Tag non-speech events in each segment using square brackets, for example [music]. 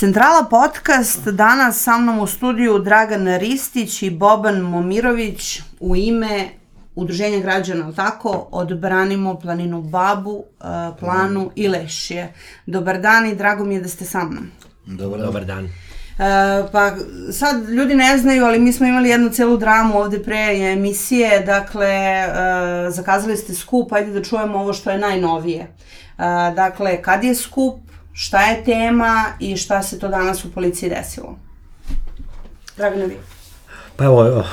Centrala podcast, danas sa mnom u studiju Dragan Ristić i Boban Momirović u ime Udruženja građana, tako, odbranimo planinu Babu, eh, Planu i Lešije. Dobar dan i drago mi je da ste sa mnom. Dobar, Dobar dan. E, pa sad ljudi ne znaju, ali mi smo imali jednu celu dramu ovde pre emisije, dakle, e, zakazali ste skup, ajde da čujemo ovo što je najnovije. E, dakle, kad je skup, šta je tema i šta se to danas u policiji desilo? Dragana, vi. Pa evo,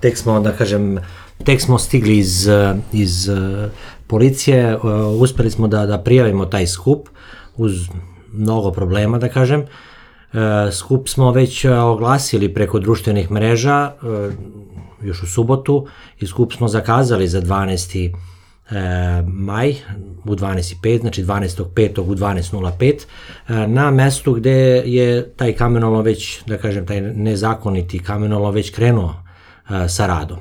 tek smo, da kažem, tek smo stigli iz, iz policije, uspeli smo da, da prijavimo taj skup uz mnogo problema, da kažem. Skup smo već oglasili preko društvenih mreža, još u subotu, i skup smo zakazali za 12 e, maj u 12.05, znači 12.05. u 12.05 e, na mestu gde je taj kamenolo već, da kažem, taj nezakoniti kamenolo već krenuo e, sa radom.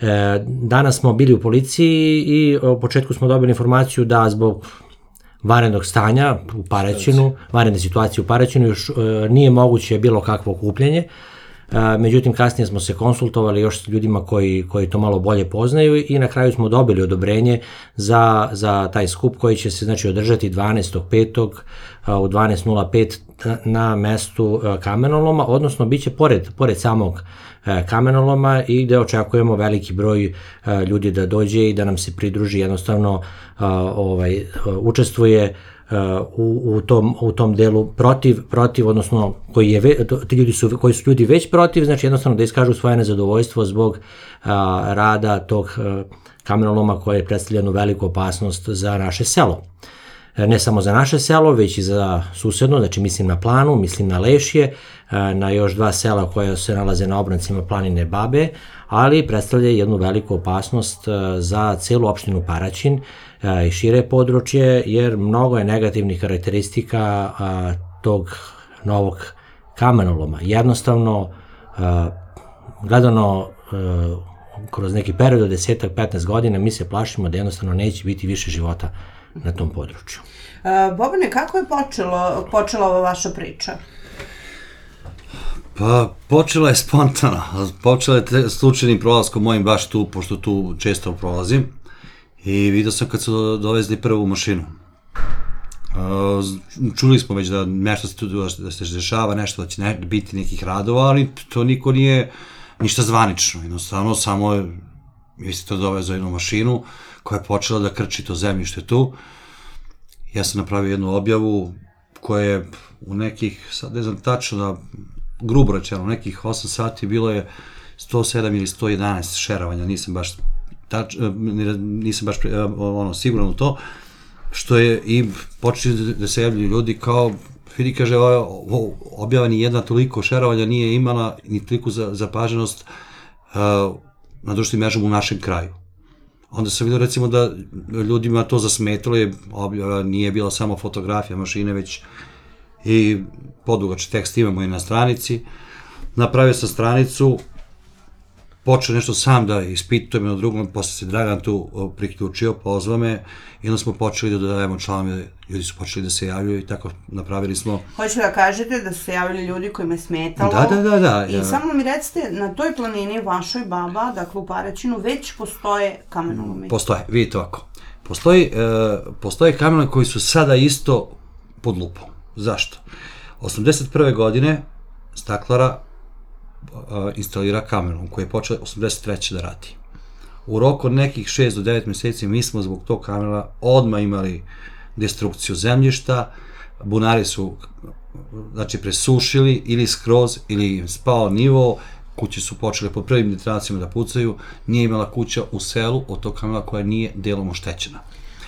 E, danas smo bili u policiji i u početku smo dobili informaciju da zbog vanrednog stanja u Paraćinu, vanredne situacije u Paraćinu, još e, nije moguće bilo kakvo okupljenje, međutim kasnije smo se konsultovali još s ljudima koji, koji to malo bolje poznaju i na kraju smo dobili odobrenje za, za taj skup koji će se znači održati 12.5. u 12.05 na mestu kamenoloma, odnosno biće pored, pored samog kamenoloma i gde očekujemo veliki broj ljudi da dođe i da nam se pridruži jednostavno ovaj učestvuje u, u, tom, u tom delu protiv, protiv, odnosno koji je, ti ljudi su, koji su ljudi već protiv, znači jednostavno da iskažu svoje nezadovoljstvo zbog a, rada tog a, kamenoloma koje je predstavljeno veliku opasnost za naše selo. E, ne samo za naše selo, već i za susedno, znači mislim na Planu, mislim na Lešje, na još dva sela koja se nalaze na obrancima planine Babe, ali predstavlja jednu veliku opasnost za celu opštinu Paraćin, i šire područje, jer mnogo je negativnih karakteristika tog novog kamenoloma. Jednostavno, gledano kroz neki period od 10-15 godina, mi se plašimo da jednostavno neće biti više života na tom području. Bobane, kako je počelo, počela ova vaša priča? Pa, počela je spontano. Počela je slučajnim prolazkom mojim baš tu, pošto tu često prolazim. I vidio sam kad su dovezli prvu mašinu. Čuli smo već da nešto se tu da se dešava, nešto da će ne, biti nekih radova, ali to niko nije ništa zvanično. Jednostavno, samo je, vi ste to dovezao jednu mašinu koja je počela da krči to zemljište tu. Ja sam napravio jednu objavu koja je u nekih, sad ne znam tačno da, grubo rečeno, nekih 8 sati bilo je 107 ili 111 šeravanja, nisam baš tač, e, nisam baš e, ono, siguran u to, što je i počeli da se javljaju ljudi kao vidi kaže objava ni jedna toliko šerovanja nije imala ni toliko za, zapaženost uh, na društvenim mrežama u našem kraju. Onda sam vidio recimo da ljudima to zasmetalo je objava nije bila samo fotografija mašine već i podugač tekst imamo i na stranici. Napravio sam stranicu počeo nešto sam da ispitujem na drugom, posle se Dragan tu priključio, pozvao me i onda smo počeli da dodajemo članove, ljudi su počeli da se javljaju i tako napravili smo... Hoću da kažete da su se javili ljudi koji me smetalo. Da, da, da, da. I ja. samo mi recite, na toj planini vašoj baba, dakle u Paraćinu, već postoje kamenolomi? Postoje, vidite ovako. Postoji, e, postoje kamenolomi koji su sada isto pod lupom. Zašto? 81. godine staklara instalira kamerom koji je počeo 83. da radi. U roku od nekih 6 do 9 meseci mi smo zbog tog kamera odma imali destrukciju zemljišta, bunari su znači presušili ili skroz ili spao nivo, kuće su počele po prvim detracijama da pucaju, nije imala kuća u selu od tog kamera koja nije delom oštećena.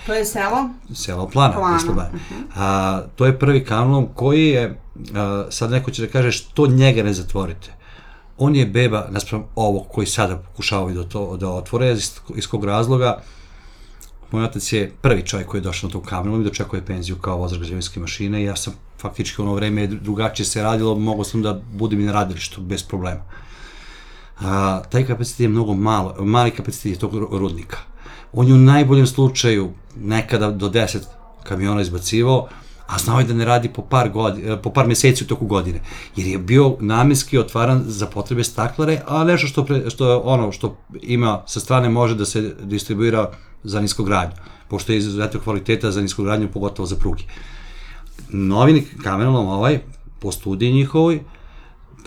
To je selo? Selo Plana. Plana. Uh -huh. a, to je prvi kanalom koji je, a, sad neko će da kaže što njega ne zatvorite on je beba naspram ovog koji sada pokušavaju da to da otvore iz, iz kog razloga moj otac je prvi čovjek koji je došao na tu kameru i dočekuje penziju kao vozač građevinske mašine i ja sam faktički ono vreme drugačije se radilo, mogao sam da budem i na radilištu bez problema. A, taj kapacitet je mnogo malo, mali kapacitet je tog rudnika. On je u najboljem slučaju nekada do 10 kamiona izbacivao, a znao je da ne radi po par, godina, po par meseci u toku godine, jer je bio namenski otvaran za potrebe staklare, a nešto što, pre, što ono što ima sa strane može da se distribuira za niskogradnju, pošto je izuzetno kvaliteta za niskogradnju, pogotovo za pruge. Novi kamenolom ovaj, po studiji njihovoj,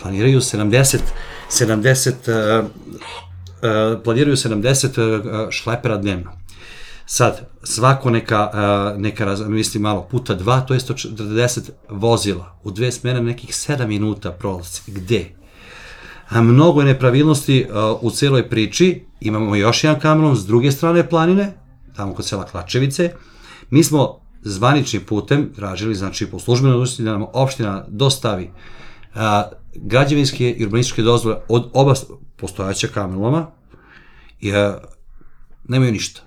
planiraju 70, 70 uh, uh, planiraju 70 uh, šlepera dnevno. Sad, svako neka, uh, neka raz, misli malo, puta dva, to je 140 vozila. U dve smene nekih 7 minuta prolazi. Gde? A mnogo je nepravilnosti uh, u celoj priči. Imamo još jedan kamenom s druge strane planine, tamo kod sela Klačevice. Mi smo zvaničnim putem tražili, znači po službenoj dužnosti da nam opština dostavi a, građevinske i urbanističke dozvole od oba postojaća kamenoloma i nemaju ništa.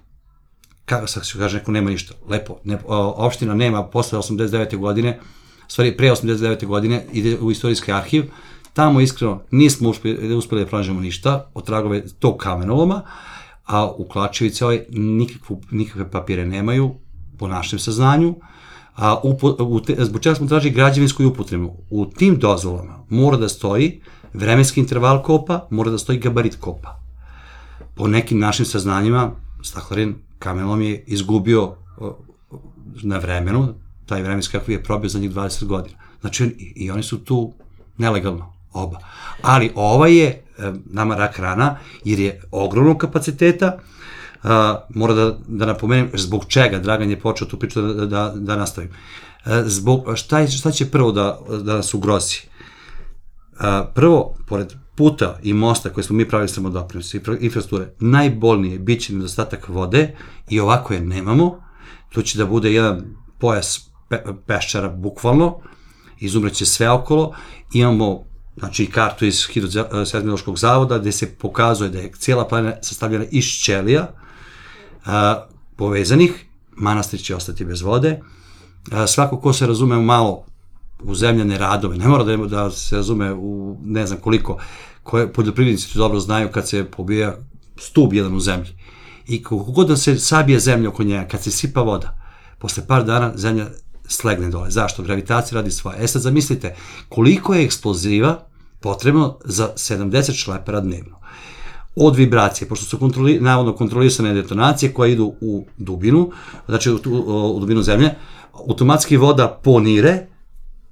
Kako sad se kaže, neko nema ništa. Lepo, ne, opština nema posle 89. godine, stvari pre 89. godine, ide u istorijski arhiv, tamo iskreno nismo uspeli, uspeli da pronađemo ništa od tragove tog kamenoloma, a u Klačevici ovaj nikakvu, nikakve papire nemaju, po našem saznanju, a upo, u te, zbog čega smo tražili građevinsku upotrebu. U tim dozvolama mora da stoji vremenski interval kopa, mora da stoji gabarit kopa. Po nekim našim saznanjima, Staklarin kamenolom je izgubio na vremenu, taj vremenski kakvi je probio za njih 20 godina. Znači, i, oni su tu nelegalno, oba. Ali ova je e, nama rak rana, jer je ogromnog kapaciteta, a, mora da, da napomenem zbog čega Dragan je počeo tu priču da, da, da nastavim. A, zbog, šta, je, šta će prvo da, da nas ugrozi? Prvo, pored puta i mosta koje smo mi pravili samodoprinos i infrastrukture, najbolnije bit će nedostatak vode i ovako je nemamo. Tu će da bude jedan pojas pe, peščara bukvalno, izumreće sve okolo, imamo znači kartu iz Hidroseizmološkog zavoda gde se pokazuje da je cijela planina sastavljena iz ćelija, a, povezanih, manastir će ostati bez vode. A, svako ko se razume malo u zemljane radove, ne mora da, da se razume u ne znam koliko, koje poljoprivrednici dobro znaju kad se pobija stub jedan u zemlji. I kako god da se sabije zemlja oko njega, kad se sipa voda, posle par dana zemlja slegne dole. Zašto? Gravitacija radi svoje. E sad zamislite, koliko je eksploziva potrebno za 70 šlepera dnevno od vibracije, pošto su kontroli, navodno kontrolisane detonacije koje idu u dubinu, znači u, u, u dubinu zemlje, automatski voda ponire,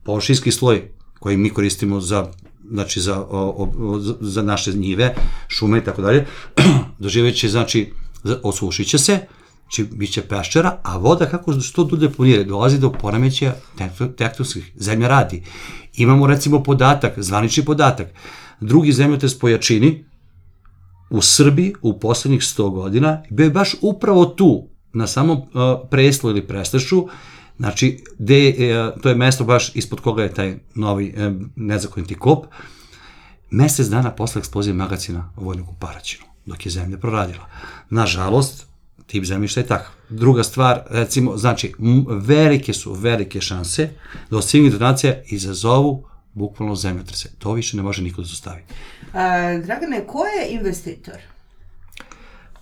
površinski sloj koji mi koristimo za znači za, o, o, za naše njive, šume i tako dalje, [clears throat] doživeće, znači, osušit će se, znači bit će peščara, a voda kako što dulje ponire, dolazi do poremećaja tektonskih, zemlja radi. Imamo recimo podatak, zvanični podatak, drugi zemljotres po jačini, u Srbiji u poslednjih 100 godina bio je baš upravo tu, na samom uh, preslu ili prestašu, znači, de, uh, to je mesto baš ispod koga je taj novi uh, nezakoniti kop, mesec dana posle eksplozije magacina vojnog u Paraćinu, dok je zemlja proradila. Nažalost, tip zemljišta je takav. Druga stvar, recimo, znači, velike su velike šanse da od svih donacija izazovu bukvalno zemljotrese. To više ne može niko da zostavi. A, Dragane, ko je investitor?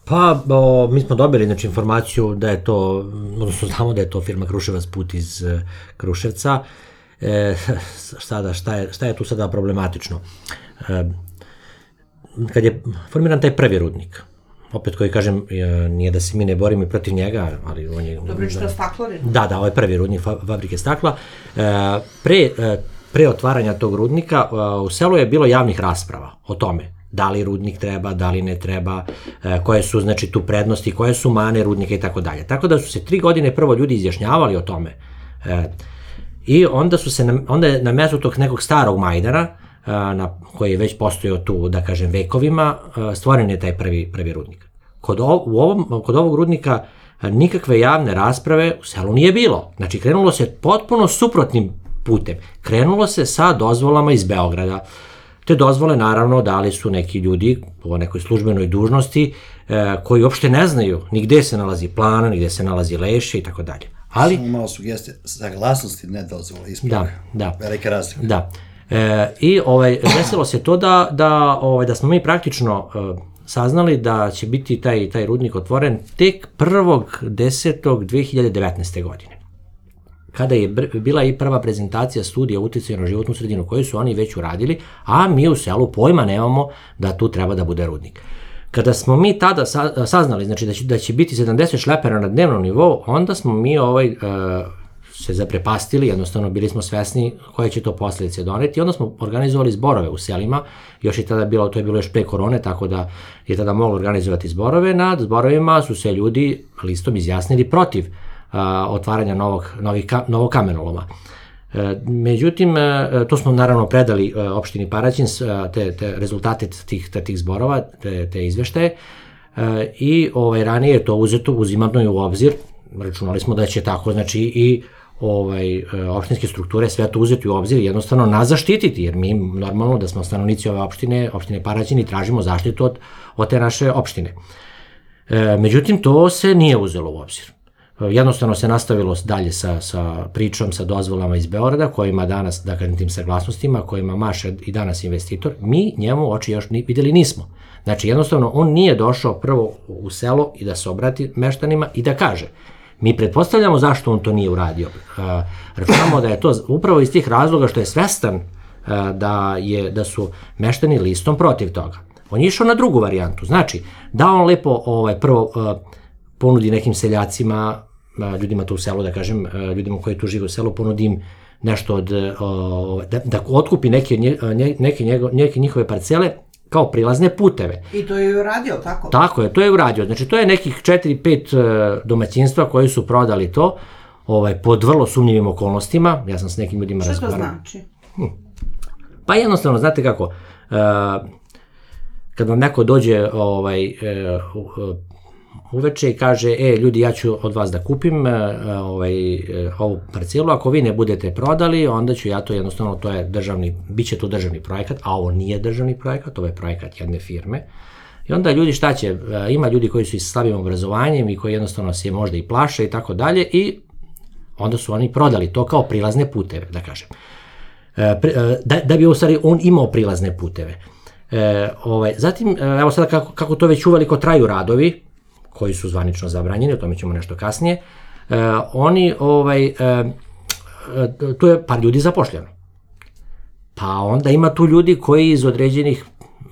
Pa, o, mi smo dobili znači, informaciju da je to, odnosno znamo da je to firma Kruševac put iz e, Kruševca. E, [laughs] sada, šta je, šta je tu sada problematično? E, kad je formiran taj prvi rudnik, opet koji kažem, e, nije da se mi ne borimo i protiv njega, ali on je... Dobro, što je staklorin? Da, da, ovaj prvi rudnik fabrike stakla. E, pre pre otvaranja tog rudnika u selu je bilo javnih rasprava o tome da li rudnik treba, da li ne treba, e, koje su znači tu prednosti, koje su mane rudnika i tako dalje. Tako da su se tri godine prvo ljudi izjašnjavali o tome. E, I onda su se na, onda je na mestu tog nekog starog majdara, e, na, koji je već postojao tu, da kažem, vekovima, stvoren je taj prvi, prvi rudnik. Kod, o, u ovom, kod ovog rudnika nikakve javne rasprave u selu nije bilo. Znači, krenulo se potpuno suprotnim putem. Krenulo se sa dozvolama iz Beograda. Te dozvole naravno dali su neki ljudi po nekoj službenoj dužnosti e, koji uopšte ne znaju ni gde se nalazi plana, ni gde se nalazi leše i tako dalje. Ali, Samo malo sugestije, saglasnosti ne dozvole isprave. Da, da. Velika razlika. Da. E, I ovaj, desilo se to da, da, ovaj, da smo mi praktično e, saznali da će biti taj, taj rudnik otvoren tek 1.10.2019. godine kada je bila i prva prezentacija studija utjecaja na životnu sredinu koju su oni već uradili, a mi u selu pojma nemamo da tu treba da bude rudnik. Kada smo mi tada saznali znači da će, da će biti 70 šlepera na dnevnom nivou, onda smo mi ovaj, uh, se zaprepastili, jednostavno bili smo svesni koje će to posljedice doneti. Onda smo organizovali zborove u selima, još je tada bilo, to je bilo još pre korone, tako da je tada moglo organizovati zborove. Nad zborovima su se ljudi listom izjasnili protiv otvaranja novog, novih, novog kamenoloma. E, međutim, e, to smo naravno predali e, opštini Paraćin, te, te rezultate tih, tih zborova, te, te izveštaje, i ovaj, ranije je to uzeto, uzimano je u obzir, računali smo da će tako, znači i ovaj, opštinske strukture sve to uzeti u obzir jednostavno nas zaštititi, jer mi normalno da smo stanovnici ove opštine, opštine Paraćin i tražimo zaštitu od, od te naše opštine. E, međutim, to se nije uzelo u obzir. Jednostavno se nastavilo dalje sa, sa pričom, sa dozvolama iz Beograda, kojima danas, da kažem tim saglasnostima, kojima maše i danas investitor, mi njemu oči još ni, videli nismo. Znači, jednostavno, on nije došao prvo u selo i da se obrati meštanima i da kaže, mi pretpostavljamo zašto on to nije uradio. Računamo da je to upravo iz tih razloga što je svestan da, je, da su meštani listom protiv toga. On je išao na drugu varijantu. Znači, da on lepo ovaj, prvo ponudi nekim seljacima, ljudima tu u selu, da kažem, ljudima koji tu žive u selu, ponudim nešto od, da, da otkupi neke, neke, njego, neke njihove parcele kao prilazne puteve. I to je uradio, tako? Tako je, to je uradio. Znači, to je nekih 4-5 domaćinstva koji su prodali to ovaj, pod vrlo sumnjivim okolnostima. Ja sam s nekim ljudima razgovarao. Što to znači? Hm. Pa jednostavno, znate kako, uh, kad vam neko dođe ovaj, uh, uveče i kaže, e, ljudi, ja ću od vas da kupim e, e, ovaj, e, ovu parcelu, ako vi ne budete prodali, onda ću ja to jednostavno, to je državni, bit će to državni projekat, a ovo nije državni projekat, ovo je projekat jedne firme. I onda ljudi šta će, ima ljudi koji su i slabim obrazovanjem i koji jednostavno se možda i plaše i tako dalje i onda su oni prodali to kao prilazne puteve, da kažem. Da, da bi u stvari on imao prilazne puteve. E, ovaj, zatim, evo sada kako, kako to već uveliko traju radovi, koji su zvanično zabranjeni, o tome ćemo nešto kasnije, e, oni, ovaj, e, e, tu je par ljudi zapošljeno. Pa onda ima tu ljudi koji iz određenih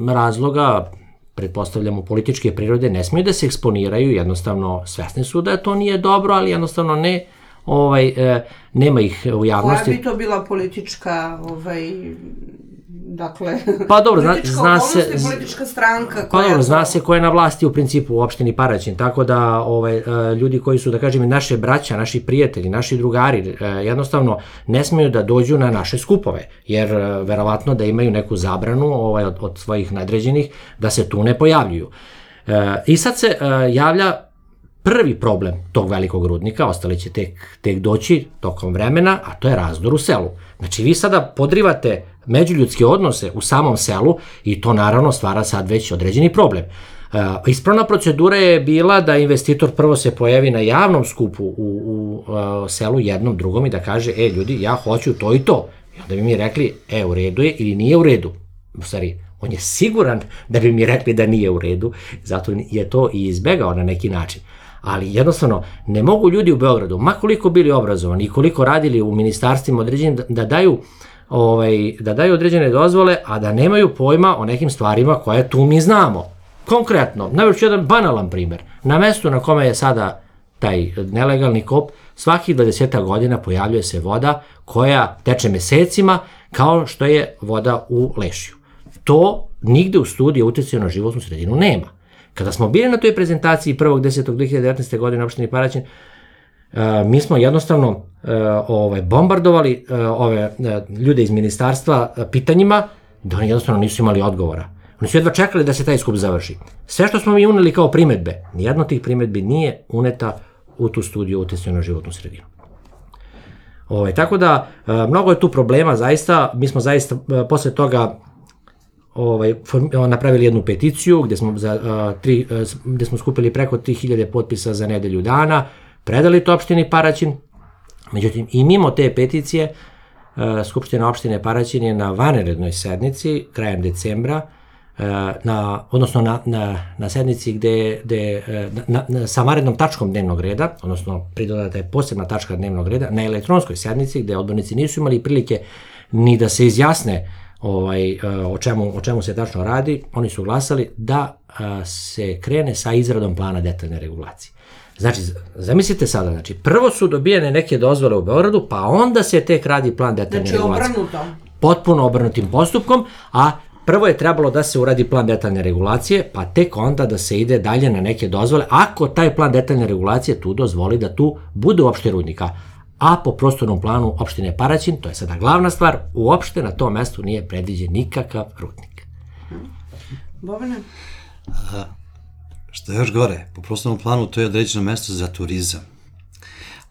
razloga, pretpostavljamo političke prirode, ne smiju da se eksponiraju, jednostavno svesni su da to nije dobro, ali jednostavno ne, ovaj, e, nema ih u javnosti. Koja bi to bila politička ovaj, Dakle, pa dobro, zna, zna se politička stranka pa dobro, zna se ko je na vlasti u principu u opštini Paraćin, tako da ovaj e, ljudi koji su da kažem naše braća, naši prijatelji, naši drugari e, jednostavno ne smeju da dođu na naše skupove, jer e, verovatno da imaju neku zabranu ovaj od, od svojih nadređenih da se tu ne pojavljuju. I sad se javlja prvi problem tog velikog rudnika, ostali će tek, tek doći tokom vremena, a to je razdor u selu. Znači vi sada podrivate međuljudske odnose u samom selu i to naravno stvara sad već određeni problem. Uh, ispravna procedura je bila da investitor prvo se pojavi na javnom skupu u, u uh, selu jednom drugom i da kaže, e ljudi, ja hoću to i to. I onda bi mi rekli, e, u redu je ili nije u redu. U stvari, on je siguran da bi mi rekli da nije u redu, zato je to i izbegao na neki način. Ali jednostavno, ne mogu ljudi u Beogradu, makoliko bili obrazovani i koliko radili u ministarstvima određenim, da, da daju ovaj, da daju određene dozvole, a da nemaju pojma o nekim stvarima koje tu mi znamo. Konkretno, najveći jedan banalan primer. Na mestu na kome je sada taj nelegalni kop, svakih 20 godina pojavljuje se voda koja teče mesecima kao što je voda u Lešiju. To nigde u studiju utjecaju na životnu sredinu nema. Kada smo bili na toj prezentaciji 1.10.2019. godine u opštini Paraćin, E, mi smo jednostavno e, ovaj, bombardovali e, ove ljude iz ministarstva pitanjima da oni jednostavno nisu imali odgovora. Oni su jedva čekali da se taj skup završi. Sve što smo mi uneli kao primetbe, nijedno tih primetbi nije uneta u tu studiju utjecaju na životnu sredinu. Ovaj, tako da, mnogo je tu problema, zaista, mi smo zaista posle toga ovaj, napravili jednu peticiju gde smo, za, a, tri, a, gde smo skupili preko 3000 potpisa za nedelju dana, predali to opštini Paraćin, međutim i mimo te peticije e, Skupština opštine Paraćin je na vanerednoj sednici krajem decembra na, odnosno na, na, na sednici gde, gde na, na, sa varednom tačkom dnevnog reda, odnosno pridodata je posebna tačka dnevnog reda, na elektronskoj sednici gde odbornici nisu imali prilike ni da se izjasne ovaj, o, čemu, o čemu se tačno radi, oni su glasali da se krene sa izradom plana detaljne regulacije. Znači, zamislite sada, znači, prvo su dobijene neke dozvole u Beogradu, pa onda se tek radi plan detaljne znači, regulacije. Znači, obrnuto. Potpuno obrnutim postupkom, a prvo je trebalo da se uradi plan detaljne regulacije, pa tek onda da se ide dalje na neke dozvole, ako taj plan detaljne regulacije tu dozvoli da tu bude uopšte rudnika. A po prostornom planu opštine Paraćin, to je sada glavna stvar, uopšte na tom mestu nije predviđen nikakav rudnik. Bobine? Aha. Što je još gore, po prostornom planu to je određeno mesto za turizam.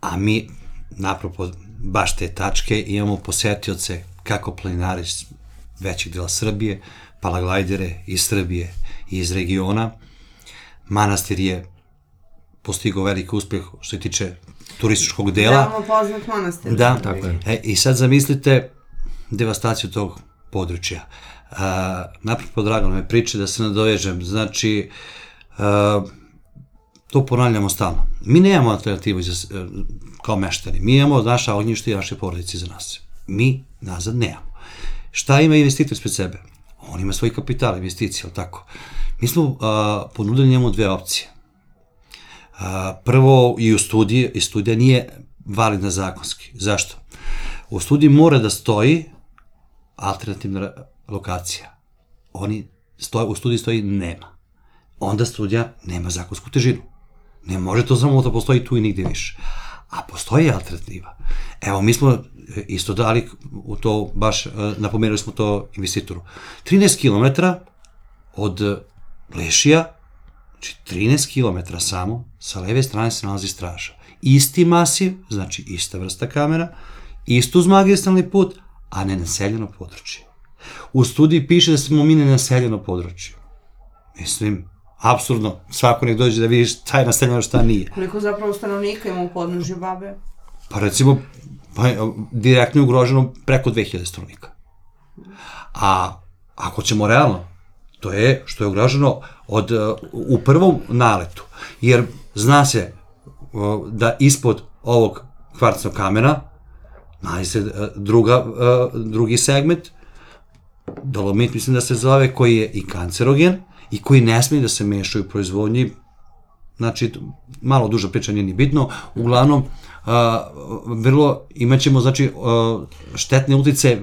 A mi, napropo baš te tačke, imamo posetioce kako planinari iz većeg dela Srbije, palaglajdere iz Srbije i iz regiona. Manastir je postigao veliki uspeh što se tiče turističkog dela. Veoma poznat manastir. Da, tako je. E, I sad zamislite devastaciju tog područja. Uh, napropo Dragan me priče da se nadovežem. Znači, uh, to ponavljamo stalno. Mi nemamo alternativu za, uh, kao meštani. Mi imamo naša ognjišta i naše porodice za nas. Mi nazad nemamo. Šta ima investitor ispred sebe? On ima svoj kapital, investicije, ali tako? Mi smo uh, ponudili njemu dve opcije. Prvo, i u studiji, i studija nije validna zakonski. Zašto? U studiji mora da stoji alternativna lokacija. Oni stoje, u studiji stoji nema. Onda studija nema zakonsku težinu. Ne može to samo da postoji tu i nigde više. A postoji alternativa. Evo, mi smo isto dali u to, baš napomenuli smo to investitoru. 13 km od Lešija, znači 13 km samo, sa leve strane se nalazi straža. Isti masiv, znači ista vrsta kamera, isto uz magistralni put, a ne naseljeno područje. U studiji piše da smo mi nenaseljeno područje. Mislim, absurdno, svako nek dođe da vidi šta je naseljeno, šta nije. Koliko zapravo stanovnika ima u podnožju babe? Pa recimo, pa, direktno je ugroženo preko 2000 stanovnika. A ako ćemo realno, to je što je ugroženo od, u prvom naletu. Jer zna se da ispod ovog kvarcnog kamena nalazi se druga, drugi segment, dolomit mislim da se zove, koji je i kancerogen i koji ne smije da se meša u proizvodnji, znači malo duža priča nije ni bitno, uglavnom vrlo imaćemo znači štetne utice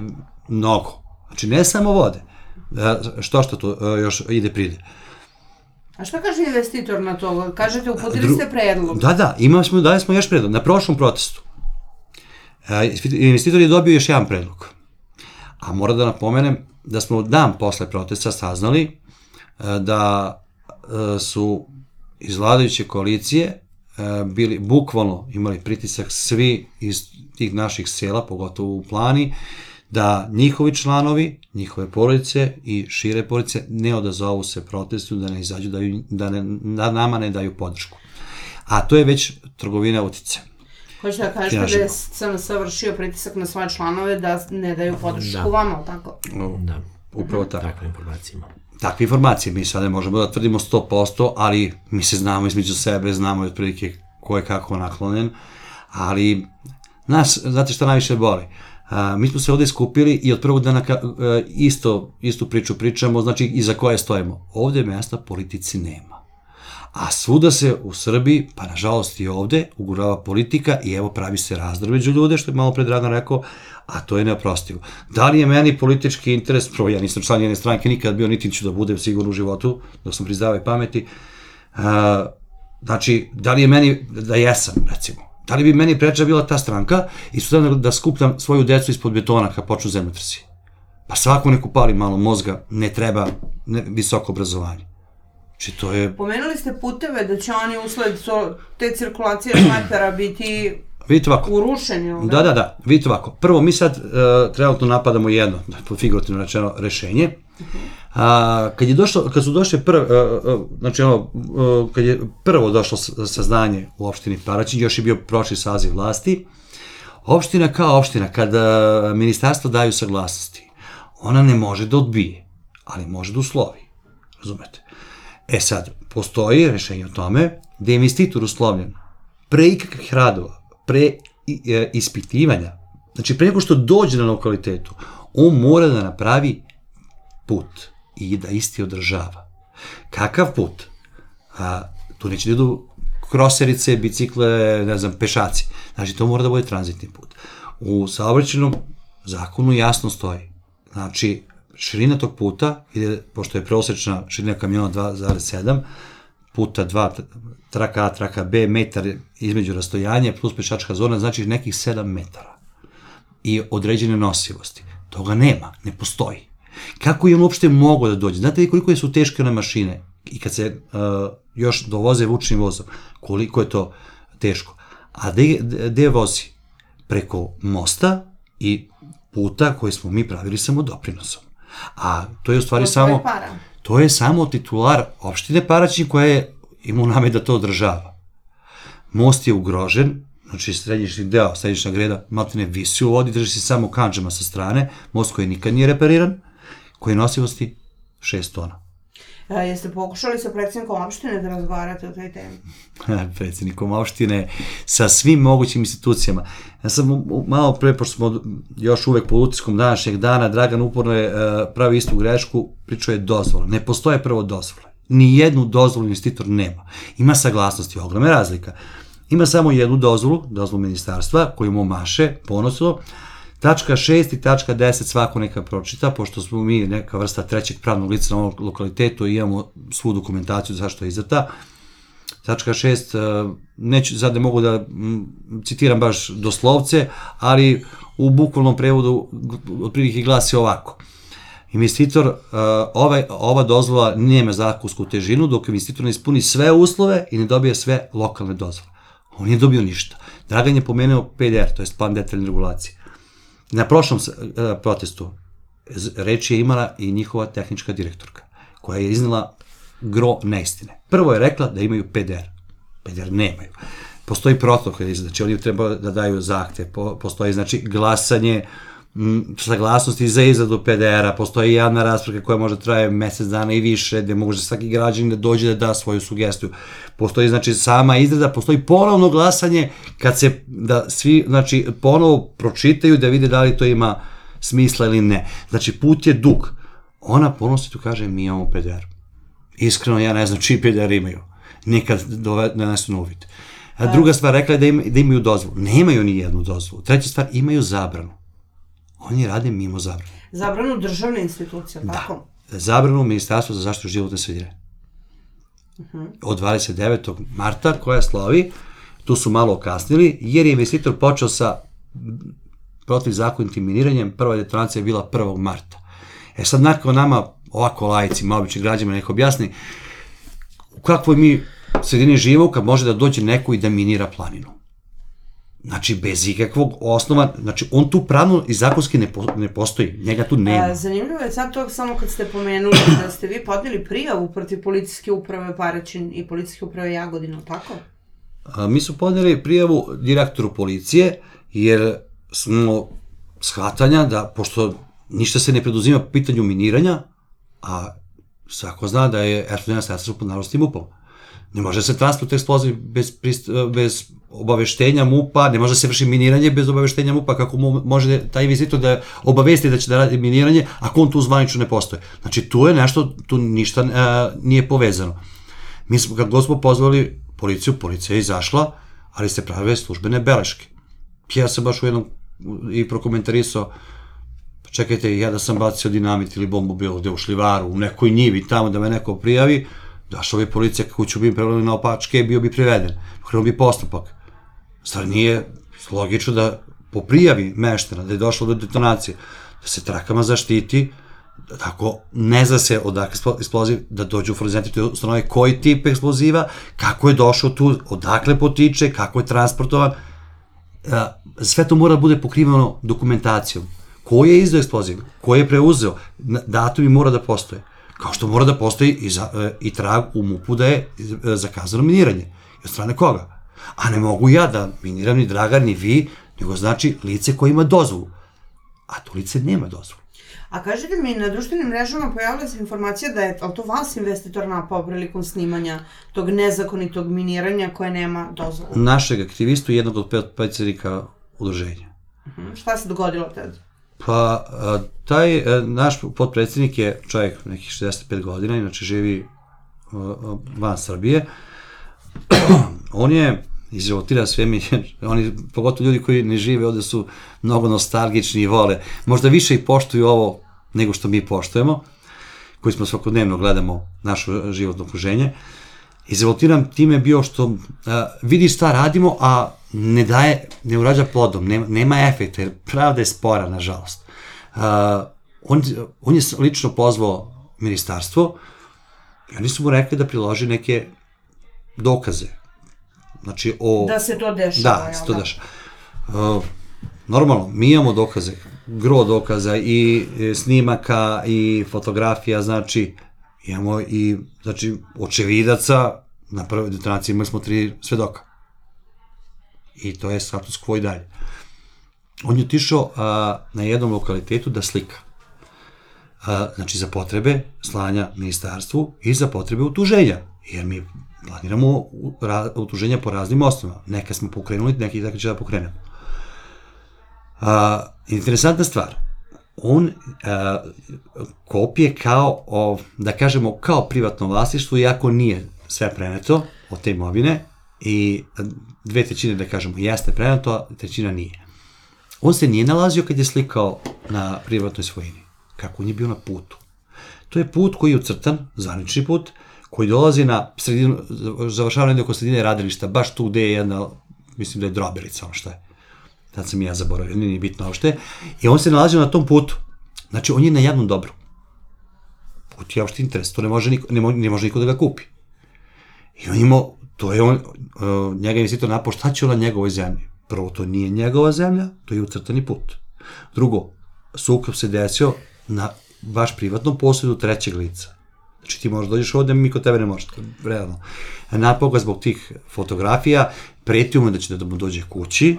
mnogo. Znači ne samo vode, što što to još ide pride. A šta kaže investitor na to? Kažete, uputili ste predlog. Da, da, imali smo, dali smo još predlog. Na prošlom protestu investitor je dobio još jedan predlog. A moram da napomenem da smo dan posle protesta saznali da su iz vladajuće koalicije bili bukvalno imali pritisak svi iz tih naših sela, pogotovo u plani, da njihovi članovi, njihove porodice i šire porodice ne odazovu se protestu, da ne izađu, da, da, ne, da nama ne daju podršku. A to je već trgovina utice. Hoćete da kažete da je SNS vršio pritisak na svoje članove da ne daju podršku da. vama, tako? Da. Upravo tako. Takve informacije imamo. Takve informacije mi sada možemo da tvrdimo 100%, ali mi se znamo između sebe, znamo otprilike ko je kako naklonjen, ali nas, znate šta najviše boli? A, mi smo se ovde skupili i od prvog dana ka, a, isto, istu priču pričamo, znači i za koje stojimo. Ovde mesta politici nema. A svuda se u Srbiji, pa nažalost i ovde, ugurava politika i evo pravi se razdor među ljude, što je malo pred Dragan rekao, a to je neoprostivo. Da li je meni politički interes, prvo ja nisam član jedne stranke, nikad bio, niti ću da budem sigurno u životu, dok sam prizdavao i pameti, a, znači, da li je meni, da jesam, recimo, da li bi meni preča bila ta stranka i su da skupljam svoju decu ispod betona kad počnu zemljotrsi? Pa svako neko pali malo mozga, ne treba ne, visoko obrazovanje. Znači to je... Pomenuli ste puteve da će oni usled te cirkulacije [clears throat] snajpera biti Vidite ovako. Urušeni, da? Da, da, da. Vidite ovako. Prvo, mi sad uh, trenutno napadamo jedno, figurativno rečeno, rešenje. A, kad, je došlo, kad su došle prvo, uh, uh, znači ono, uh, kad je prvo došlo saznanje u opštini Paraćin, još je bio prošli saziv vlasti, opština kao opština, kada ministarstvo daju saglasnosti, ona ne može da odbije, ali može da uslovi. Razumete? E sad, postoji rešenje o tome da je investitor uslovljen pre ikakvih radova, pre e, ispitivanja, znači pre nego što dođe na lokalitetu, on mora da napravi put i da isti održava. Kakav put? A, tu neće da idu kroserice, bicikle, ne znam, pešaci. Znači, to mora da bude tranzitni put. U saobraćenom zakonu jasno stoji. Znači, širina tog puta, ide, pošto je prosečna širina kamiona 2,7, puta 2, traka A, traka B, metar između rastojanja plus pešačka zona, znači nekih 7 metara i određene nosivosti. Toga nema, ne postoji. Kako je on uopšte mogao da dođe? Znate li koliko su teške one mašine i kad se uh, još dovoze vučnim vozom, koliko je to teško. A gde, vozi? Preko mosta i puta koji smo mi pravili samo doprinosom. A to je u stvari To samo... para. To je samo titular opštine Paraćin koja je imao name da to održava. Most je ugrožen, znači središnji deo, središnja greda, maltene visi u vodi, drži se samo kanđama sa strane, most koji nikad nije repariran, koji je nosivosti 6 tona. E, jeste pokušali sa predsjednikom opštine da razgovarate o toj temi? [laughs] predsjednikom opštine, sa svim mogućim institucijama. Ja sam malo pre, pošto smo još uvek po utiskom današnjeg dana, Dragan uporno je uh, pravi istu grešku, pričao je dozvola. Ne postoje prvo dozvole. Ni jednu dozvolu investitor nema. Ima saglasnosti, ogromna razlika. Ima samo jednu dozvolu, dozvolu ministarstva, koju mu maše ponosno, Tačka 6 i tačka 10 svako neka pročita, pošto smo mi neka vrsta trećeg pravnog lica na ovom lokalitetu i imamo svu dokumentaciju zašto je izdata. Tačka 6, neću, sad ne mogu da citiram baš doslovce, ali u bukvalnom prevodu otprilike glasi ovako. Investitor, ovaj, ova dozvola nema zakonsku težinu dok investitor ne ispuni sve uslove i ne dobije sve lokalne dozvole. On nije dobio ništa. Dragan je pomenuo PDR, to je plan detaljne regulacije. Na prošlom e, protestu reč je imala i njihova tehnička direktorka, koja je iznala gro neistine. Prvo je rekla da imaju PDR. PDR nemaju. Postoji protokol, znači oni treba da daju zahtje, po, postoji znači glasanje, m, saglasnosti za izradu PDR-a, postoji javna rasprava koja može da traje mesec dana i više, gde može svaki građanin da dođe da da svoju sugestiju. Postoji znači sama izrada, postoji ponovno glasanje kad se da svi znači ponovo pročitaju da vide da li to ima smisla ili ne. Znači put je dug. Ona ponosi tu kaže mi imamo PDR. Iskreno ja ne znam čiji PDR imaju. Nikad dove- donesu na. A druga stvar, rekla je da, ima, da imaju dozvolu. Nemaju ni jednu dozvolu. Treća stvar, imaju zabranu. Oni rade mimo zabrane. Zabranu državne institucije, tako? Zabranu Ministarstva za zaštitu životne sredine. Od 29. marta koja slovi, tu su malo okasnili, jer je investitor počeo sa protivzakonitim miniranjem, prva detonacija je bila 1. marta. E sad, nakon nama, ovako lajcima, običnim građanima, neko objasni, u kakvoj mi sredini živimo kad može da dođe neko i da minira planinu. Znači, bez ikakvog osnova, znači, on tu pravno i zakonski ne, po, ne postoji, njega tu nema. A, zanimljivo je sad to samo kad ste pomenuli da ste vi podnijeli prijavu protiv policijske uprave Paraćin i policijske uprave Jagodina, tako? A, mi su podneli prijavu direktoru policije, jer smo shvatanja da, pošto ništa se ne preduzima po pitanju miniranja, a svako zna da je R1 sredstvo pod narostim MUP-om. Ne može se transport eksploziv bez, bez obaveštenja MUP-a, ne može se vrši miniranje bez obaveštenja MUP-a, kako mu, može taj investitor da obavesti da će da radi miniranje, ako on tu zvanično ne postoje. Znači, tu je nešto, tu ništa a, nije povezano. Mi smo, kad god smo pozvali policiju, policija je izašla, ali se prave službene beleške. Ja sam baš u jednom i prokomentarisao, pa čekajte, ja da sam bacio dinamit ili bombu bilo gde u šlivaru, u nekoj njivi tamo da me neko prijavi, došla bi policija kako ću bi preveli na opačke, bio bi priveden, krenuo bi postupak. Stvar nije logično da po prijavi meštena da je došlo do detonacije, da se trakama zaštiti, da tako ne zna se odakle eksplo- eksploziv, da dođu u forenzične ustanove koji tip eksploziva, kako je došao tu, odakle potiče, kako je transportovan, a, sve to mora da bude pokriveno dokumentacijom. Ko je izdao eksploziv? Ko je preuzeo? Datumi mora da postoje. Kao što mora da postoji i, za, e, i trag u MUP-u da je e, zakazano miniranje. I od strane koga? A ne mogu ja da miniram ni Dragan, ni vi, nego znači lice koje ima dozvolu. A to lice nema dozvolu. A kažete mi, na društvenim mrežama pojavila se informacija da je, ali to vas investitor napao prilikom snimanja tog nezakonitog miniranja koje nema dozvolu? Našeg aktivistu i jednog od predsjednika udruženja. Mhm. Šta se dogodilo tada? Pa, taj naš potpredsjednik je čovjek nekih 65 godina, inače živi van Srbije. [clears throat] On je izrevoltira sve mi, [laughs] oni, pogotovo ljudi koji ne žive ovde su mnogo nostalgični i vole, možda više i poštuju ovo nego što mi poštujemo, koji smo svakodnevno gledamo naše životno okruženje. Izrevoltiram time bio što a, vidi šta radimo, a ne daje, ne urađa plodom, nema, nema efekta, jer pravda je spora, nažalost. A, on, on je lično pozvao ministarstvo i oni su mu rekli da priloži neke dokaze, Znači, o... Da se to dešava, Da, da se to dešava. Uh, normalno, mi imamo dokaze, gro dokaza i e, snimaka i fotografija, znači, imamo i, znači, očevidaca, na prvoj detonaciji imali smo tri svedoka. I to je status quo i dalje. On je otišao a, na jednom lokalitetu da slika. A, znači, za potrebe slanja ministarstvu i za potrebe utuženja. Jer mi planiramo utuženja po raznim osnovama. Neka smo pokrenuli, neki tako će da pokrenemo. A, interesantna stvar, on a, kopije kao, o, da kažemo, kao privatno vlasništvo, iako nije sve preneto od te imovine, i dve trećine, da kažemo, jeste preneto, a trećina nije. On se nije nalazio kad je slikao na privatnoj svojini. Kako on je bio na putu. To je put koji je ucrtan, zvanični put, koji dolazi na sredinu, završava negde oko sredine radilišta, baš tu gde je jedna, mislim da je drobelica, ono što je. Tad sam i ja zaboravio, nije bitno uopšte. I on se nalazio na tom putu. Znači, on je na jednom dobru. Put je uopšte interes, to ne može niko, ne, mo, ne može niko da ga kupi. I on imao, to je on, uh, njega investitor napao, šta će na njegovoj zemlji? Prvo, to nije njegova zemlja, to je ucrtani put. Drugo, sukob se desio na vaš privatnom posledu trećeg lica. Znači ti možeš dođeš ovde, mi kod tebe ne možeš, realno. Napao ga zbog tih fotografija, pretio mu da će da mu dođe kući,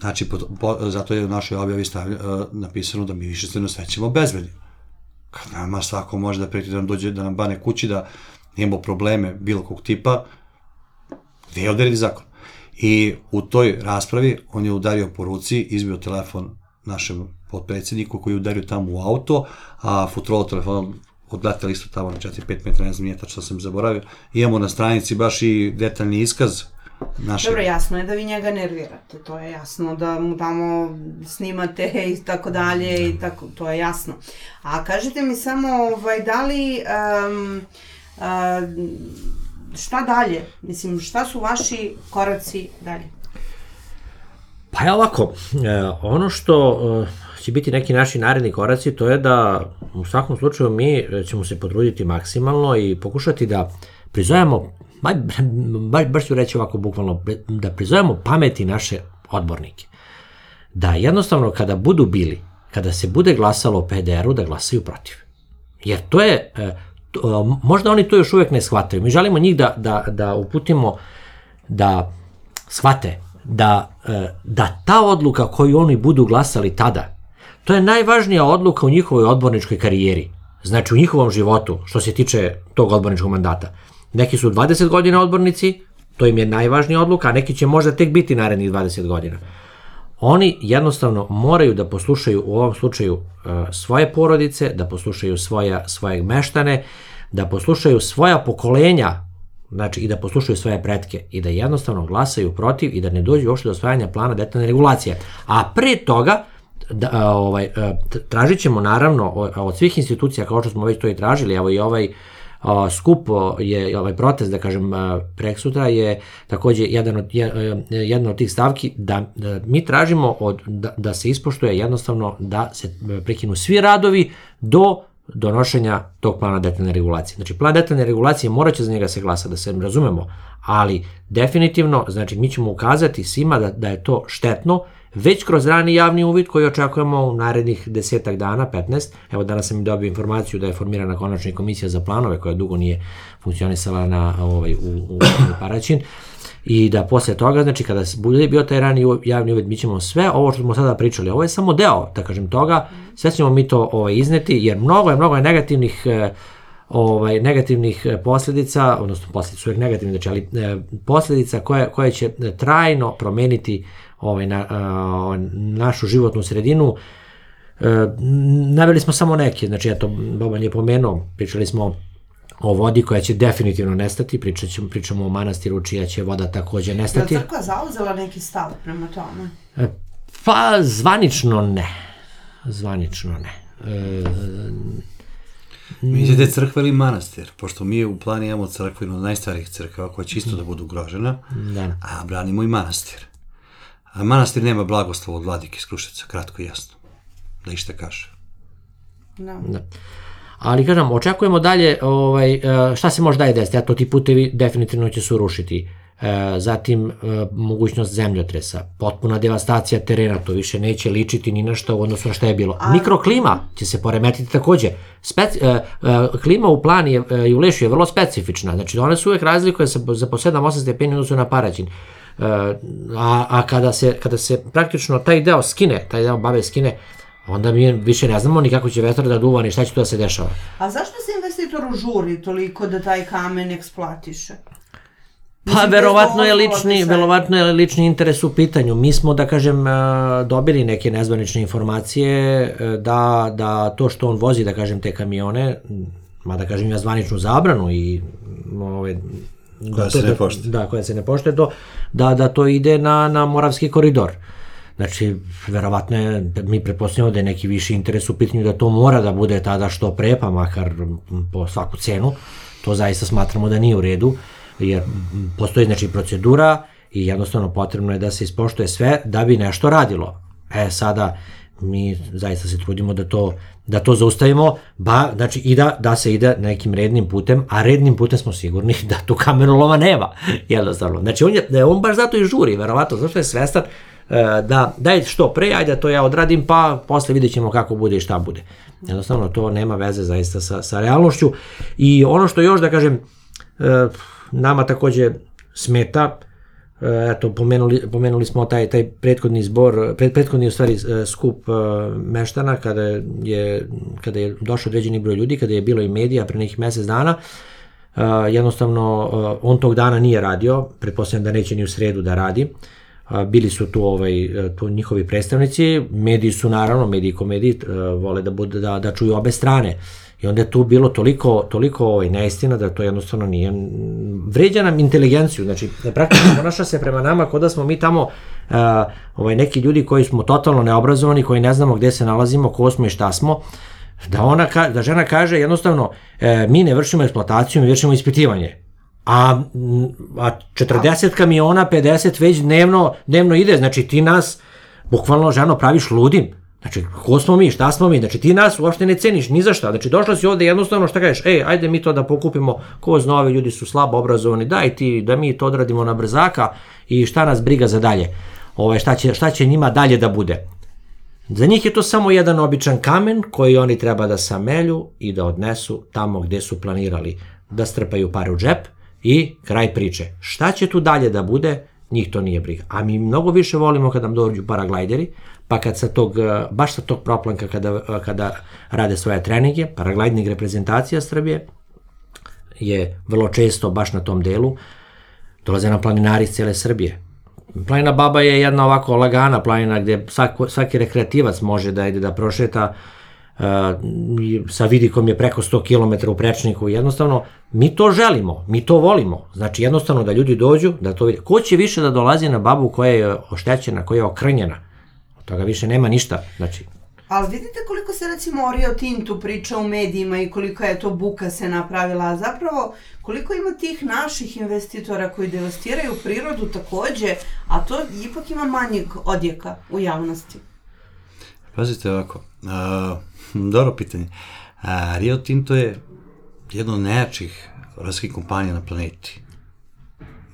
znači po, po, zato je u našoj objavi stavlja, uh, napisano da mi više se ne osvećamo bezbedni. Kad nama svako može da preti da nam dođe, da nam bane kući, da imamo probleme bilo kog tipa, gde je ovde zakon? I u toj raspravi on je udario po ruci, izbio telefon našem podpredsjedniku koji je udario tamo u auto, a futrolo telefonom odleteli isto tamo na 4-5 metra, ne znam nije tačno sam zaboravio. Imamo na stranici baš i detaljni iskaz naše... Dobro, jasno je da vi njega nervirate, to je jasno, da mu tamo snimate i tako dalje i tako, to je jasno. A kažite mi samo, ovaj, da li, um, uh, šta dalje? Mislim, šta su vaši koraci dalje? Pa je ovako, e, ono što e, će biti neki naši naredni koraci, to je da u svakom slučaju mi ćemo se potruditi maksimalno i pokušati da prizovemo, baš, baš ću reći ovako bukvalno, da prizovemo pameti naše odbornike. Da jednostavno kada budu bili, kada se bude glasalo o PDR-u, da glasaju protiv. Jer to je, e, možda oni to još uvek ne shvataju. Mi želimo njih da, da, da uputimo da shvate da, e, da ta odluka koju oni budu glasali tada, to je najvažnija odluka u njihovoj odborničkoj karijeri. Znači u njihovom životu, što se tiče tog odborničkog mandata. Neki su 20 godina odbornici, to im je najvažnija odluka, a neki će možda tek biti narednih 20 godina. Oni jednostavno moraju da poslušaju u ovom slučaju e, svoje porodice, da poslušaju svoja, svoje meštane, da poslušaju svoja pokolenja znači i da poslušaju svoje pretke i da jednostavno glasaju protiv i da ne dođu uopšte do osvajanja plana detaljne regulacije. A pre toga, da, ovaj, tražit ćemo naravno od svih institucija, kao što smo već to i tražili, evo i ovaj a, skup je ovaj protest da kažem prek sutra je takođe jedan od jedna od tih stavki da, da mi tražimo od da, da se ispoštuje jednostavno da se prekinu svi radovi do donošenja tog plana detaljne regulacije. Znači, plan detaljne regulacije moraće za njega se glasa, da se razumemo, ali definitivno, znači, mi ćemo ukazati svima da, da je to štetno, već kroz rani javni uvid koji očekujemo u narednih desetak dana, 15. Evo danas sam dobio informaciju da je formirana konačna komisija za planove koja dugo nije funkcionisala na, ovaj, u, u, u Paraćin i da posle toga, znači kada bude bio taj rani javni uvid, mi ćemo sve ovo što smo sada pričali, ovo je samo deo, da kažem, toga, sve ćemo mi to ovaj, izneti, jer mnogo je, mnogo je negativnih eh, ovaj negativnih posledica, odnosno posledice su negativne, znači, ali eh, posledica koje, koje će trajno promeniti ovaj, na, a, našu životnu sredinu. E, naveli smo samo neke, znači eto, Boban je pomenuo, pričali smo o vodi koja će definitivno nestati, pričat ćemo, pričamo o manastiru čija će voda takođe nestati. Je crkva zauzela neki stav prema tome? E, pa, zvanično ne. Zvanično ne. E, Mislite crkva ili manastir? Pošto mi u plani imamo crkvu, jednu od najstarijih crkava koja će isto da bude ugrožena, da. a branimo i manastir. A manastir nema blagoslova od vladike iz Kruševca, kratko i jasno. Da išta kaže. Da. Da. Ali kažem, očekujemo dalje ovaj, e, šta se može dalje desiti. Eto, ti putevi definitivno će se urušiti. E, zatim e, mogućnost zemljotresa, potpuna devastacija terena, to više neće ličiti ni na što u odnosu na šta je bilo. Mikroklima će se poremetiti takođe. Speci, klima u plani je, i u Lešu je vrlo specifična, znači one su uvek razlikuje se za po 7-8 stepeni odnosu na Paraćin. A, a kada, se, kada se praktično taj deo skine, taj deo babe skine, onda mi više ne znamo ni kako će vetar da duva, ni šta će tu da se dešava. A zašto se investitoru žuri toliko da taj kamen eksploatiše? Pa verovatno je lični, verovatno je lični interes u pitanju. Mi smo da kažem e, dobili neke nezvanične informacije e, da da to što on vozi da kažem te kamione, ma da kažem ja zvaničnu zabranu i ove Koja to- se ne da- poštuje. Da, koja se ne poštuje to da da to ide na na Moravski koridor. Znači, verovatno je, mi pretpostavljamo da je neki viši interes u pitanju da to mora da bude tada što pre, pa makar po svaku cenu. To zaista smatramo da nije u redu, jer postoji znači procedura i jednostavno potrebno je da se ispoštuje sve da bi nešto radilo. E, sada mi zaista se trudimo da to da to zaustavimo, ba, znači i da, da se ide nekim rednim putem, a rednim putem smo sigurni [laughs] da tu kamenoloma nema, jednostavno. Znači on, je, da je on baš zato i žuri, verovatno, zašto je svestan e, da daj što pre, ajde to ja odradim, pa posle vidjet ćemo kako bude i šta bude. Jednostavno to nema veze zaista sa, sa realnošću i ono što još da kažem, e, nama takođe smeta, E, eto, pomenuli, pomenuli smo taj, taj prethodni zbor, pred, prethodni u stvari e, skup e, meštana kada je, kada je došao određeni broj ljudi, kada je bilo i medija pre nekih mesec dana, e, jednostavno e, on tog dana nije radio, pretpostavljam da neće ni u sredu da radi, bili su tu ovaj e, tu njihovi predstavnici, mediji su naravno mediji ko mediji e, vole da bude da da čuju obe strane. I onda je tu bilo toliko toliko ovaj neistina da to jednostavno nije vređa nam inteligenciju, znači praktično ponaša se prema nama kao da smo mi tamo uh, ovaj neki ljudi koji smo totalno neobrazovani, koji ne znamo gde se nalazimo, ko smo i šta smo da ona ka, da žena kaže jednostavno e, mi ne vršimo eksploataciju, mi vršimo ispitivanje. A, a 40 kamiona, 50 već dnevno, dnevno ide, znači ti nas bukvalno ženo praviš ludim. Znači, ko smo mi, šta smo mi, znači ti nas uopšte ne ceniš ni za šta, znači došla si ovde jednostavno šta kažeš, ej, ajde mi to da pokupimo, ko zna, ovi ljudi su slabo obrazovani, daj ti da mi to odradimo na brzaka i šta nas briga za dalje, Ove, šta, će, šta će njima dalje da bude. Za njih je to samo jedan običan kamen koji oni treba da samelju i da odnesu tamo gde su planirali da strpaju pare u džep i kraj priče. Šta će tu dalje da bude, njih to nije briga. A mi mnogo više volimo kad nam dođu paraglajderi, pa kad sa tog, eh, baš sa tog proplanka kada, eh, kada rade svoje treninge, paraglajdnik reprezentacija Srbije je vrlo često baš na tom delu, dolaze nam planinari iz cele Srbije. Planina Baba je jedna ovako lagana planina gde svako, svaki rekreativac može da ide da prošeta, sa vidikom je preko 100 km u prečniku, jednostavno mi to želimo, mi to volimo, znači jednostavno da ljudi dođu, da to vide. Ko će više da dolazi na babu koja je oštećena, koja je okrnjena? Od toga više nema ništa, znači Ali vidite koliko se recimo o Rio Tintu priča u medijima i kolika je to buka se napravila, a zapravo koliko ima tih naših investitora koji devastiraju prirodu takođe, a to ipak ima manjeg odjeka u javnosti. Pazite ovako, a, [laughs] dobro pitanje. A, Rio Tinto je jedna od najjačih ruskih kompanija na planeti.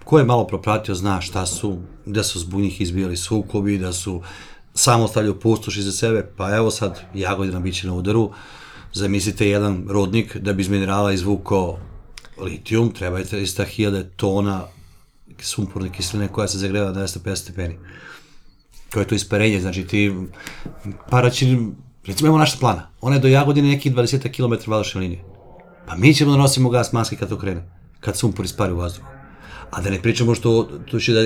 Ko je malo propratio zna šta su da su zbog njih izbijali sukobi, da su samo stavljaju pustoš iza sebe, pa evo sad Jagodina biće na udaru, zamislite jedan rodnik da bi iz minerala izvukao litijum, treba je 300.000 tona sumporne kiseline koja se zagreva na 250 stepeni. To je to isparenje, znači ti paraćin, recimo imamo naša plana, ona je do Jagodine nekih 20 km vazdušne linije. Pa mi ćemo da nosimo gas maske kad to krene, kad sumpor ispari u vazduhu. A da ne pričamo što to će da,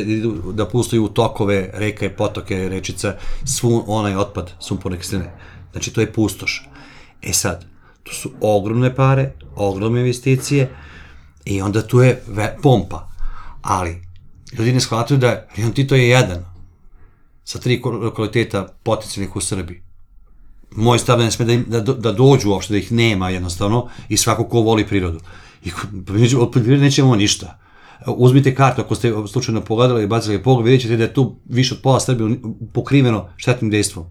da pustaju u tokove, reka i potoke, rečica, svu onaj otpad sumporne kiseline. Znači to je pustoš. E sad, to su ogromne pare, ogromne investicije i onda tu je pompa. Ali, ljudi ne shvataju da Rion Tito je jedan sa tri lokaliteta potencijalnih u Srbiji. Moj stav da ne sme da, da, da dođu uopšte, da ih nema jednostavno i svako ko voli prirodu. I od poljoprivrede nećemo ništa. Uzmite kartu, ako ste slučajno pogledali i bacili pogled, vidjet ćete da je tu više od pola Srbije pokriveno štetnim dejstvom.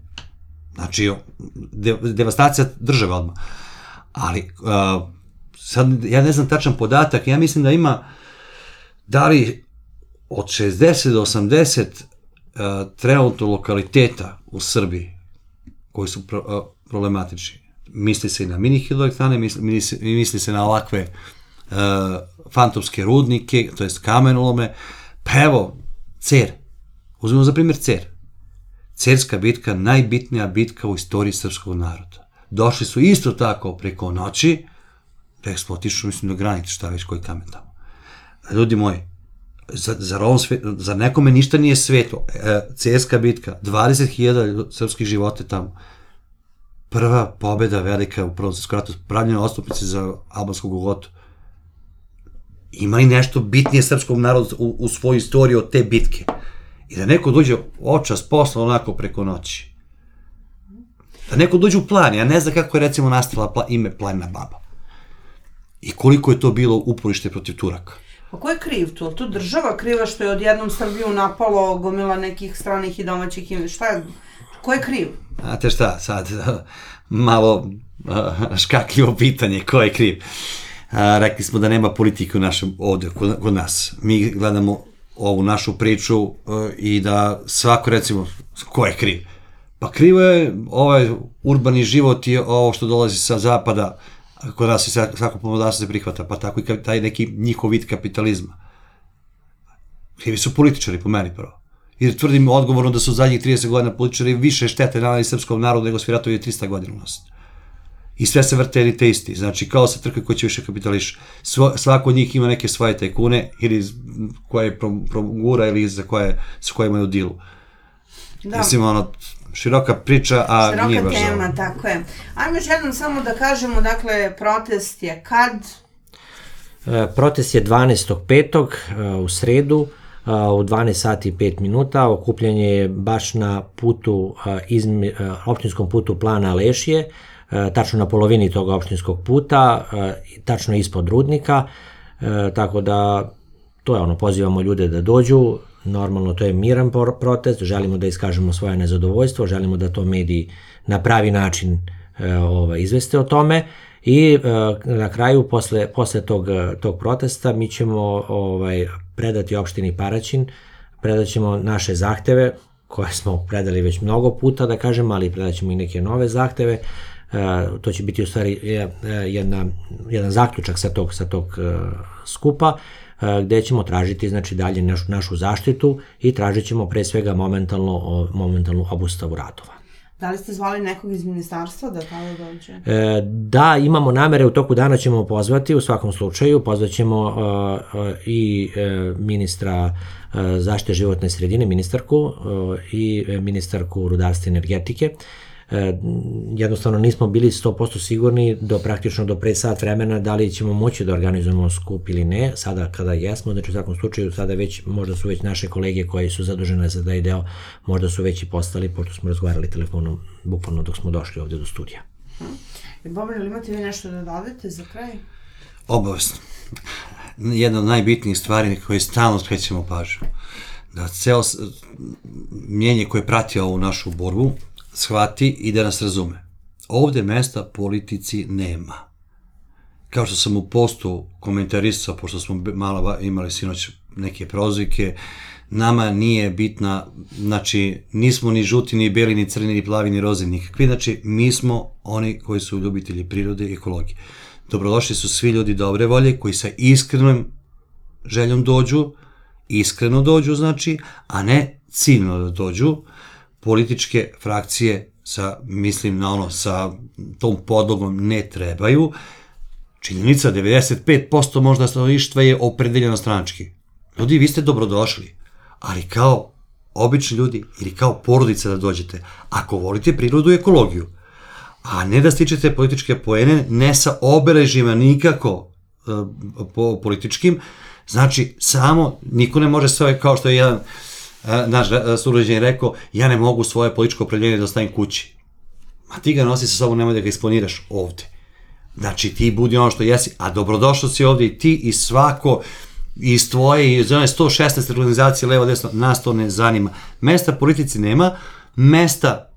Znači, de, devastacija države odmah. Ali, uh, sad, ja ne znam tačan podatak, ja mislim da ima, da li od 60 do 80 uh, trenutno lokaliteta u Srbiji koji su pro, uh, problematični. Misli se i na mini hidroelektrane, misli, misli, misli se na ovakve uh, fantomske rudnike, to jest kamenolome. Pa evo, Cer. Uzmemo za primjer Cer. Cerska bitka, najbitnija bitka u istoriji srpskog naroda. Došli su isto tako preko noći, smo otišli, mislim, do granice, šta već, koji kamen tamo. Ljudi moji, za, zar, ovom za nekome ništa nije sveto. E, Cerska bitka, 20.000 srpskih života tamo. Prva pobeda velika u prvom svetskom ratu, pravljena ostupnici za albansku Gogotu. Ima li nešto bitnije srpskog naroda u, u svojoj istoriji od te bitke? I da neko dođe očas posla onako preko noći. Da neko dođe u plan, ja ne znam kako je recimo nastala pla, ime Plamena baba. I koliko je to bilo uporište protiv Turaka. Pa ko je kriv tu? Tu država kriva što je odjednom Srbiju napalo gomila nekih stranih i domaćih ime. Šta je? Ko je kriv? Znate šta, sad [laughs] malo a, škakljivo pitanje, ko je kriv? A, rekli smo da nema politike u našem, ovde, kod, kod nas. Mi gledamo ovu našu priču a, i da svako, recimo, ko je kriv? Pa krivo je ovaj urbani život i ovo što dolazi sa zapada, kod nas se svako pomodastvo se prihvata, pa tako i taj neki njihov vid kapitalizma. Krivi su političari, po meni prvo. Jer tvrdim odgovorno da su zadnjih 30 godina političari više štete nanali srpskom narodu nego svi ratovi 300 godina u nas. I sve se vrte te isti. Znači, kao sa trke ko će više kapitališ. Svo, svako od njih ima neke svoje tajkune ili koje pro- progura ili za koje, s koje imaju dilu. Da. Mislim, ono, široka priča, a nije Široka baš za tema, ovo. tako je. Ajmo još jednom samo da kažemo, dakle, protest je kad? E, Protest je 12.5. e, u sredu e, u 12 sati i 5 minuta. Okupljanje je baš na putu, e, izmi, opštinskom putu plana Lešije, tačno na polovini tog opštinskog puta, tačno ispod rudnika, tako da to je ono, pozivamo ljude da dođu, normalno to je miran protest, želimo da iskažemo svoje nezadovoljstvo, želimo da to mediji na pravi način e, ovaj, izveste o tome i e, na kraju posle, posle tog, tog protesta mi ćemo ovaj, predati opštini Paraćin, predat ćemo naše zahteve koje smo predali već mnogo puta da kažem, ali predat ćemo i neke nove zahteve. E, to će biti u stvari je- jedna, jedan zaključak sa tog, sa tog skupa gde ćemo tražiti znači dalje našu, našu zaštitu i tražit ćemo pre svega momentalno, momentalnu obustavu radova. Da li ste zvali nekog iz ministarstva da tada dođe? E, da, imamo namere, u toku dana ćemo pozvati, u svakom slučaju, pozvat ćemo e, e, i e, ministra e, zaštite životne sredine, ministarku, e, i e, ministarku rudarstva i energetike. E, jednostavno nismo bili 100% sigurni do praktično do pre sat vremena da li ćemo moći da organizujemo skup ili ne. Sada kada jesmo, znači u svakom slučaju sada već možda su već naše kolege koji su zadužene za taj deo, možda su već i postali, pošto smo razgovarali telefonom bukvalno dok smo došli ovde do studija. I Boban, ili imate vi nešto da dodate za kraj? Obavezno. Jedna od najbitnijih stvari na koje stalno skrećemo pažnju. Da ceo mnjenje koje prati ovu našu borbu shvati i da nas razume. Ovde mesta politici nema. Kao što sam u postu komentarisao, pošto smo malo imali sinoć neke prozivke, nama nije bitna, znači nismo ni žuti, ni beli, ni crni, ni plavi, ni roze, nikakvi, znači mi smo oni koji su ljubitelji prirode i ekologije. Dobrodošli su svi ljudi dobre volje koji sa iskrenom željom dođu, iskreno dođu znači, a ne ciljno da dođu, političke frakcije sa, mislim na ono, sa tom podlogom ne trebaju, činjenica 95% možda stanovništva je opredeljeno stranački. Ljudi, vi ste dobrodošli, ali kao obični ljudi ili kao porodica da dođete, ako volite prirodu i ekologiju, a ne da stičete političke poene, ne sa obeležima nikako uh, po političkim, znači samo, niko ne može sve kao što je jedan naš uh, surođen rekao, ja ne mogu svoje političko opredeljenje da ostavim kući. Ma ti ga nosi sa sobom, nemoj da ga isponiraš ovde. Znači ti budi ono što jesi, a dobrodošao si ovde i ti i svako iz tvoje, iz one 116 organizacije levo desno, nas to ne zanima. Mesta politici nema, mesta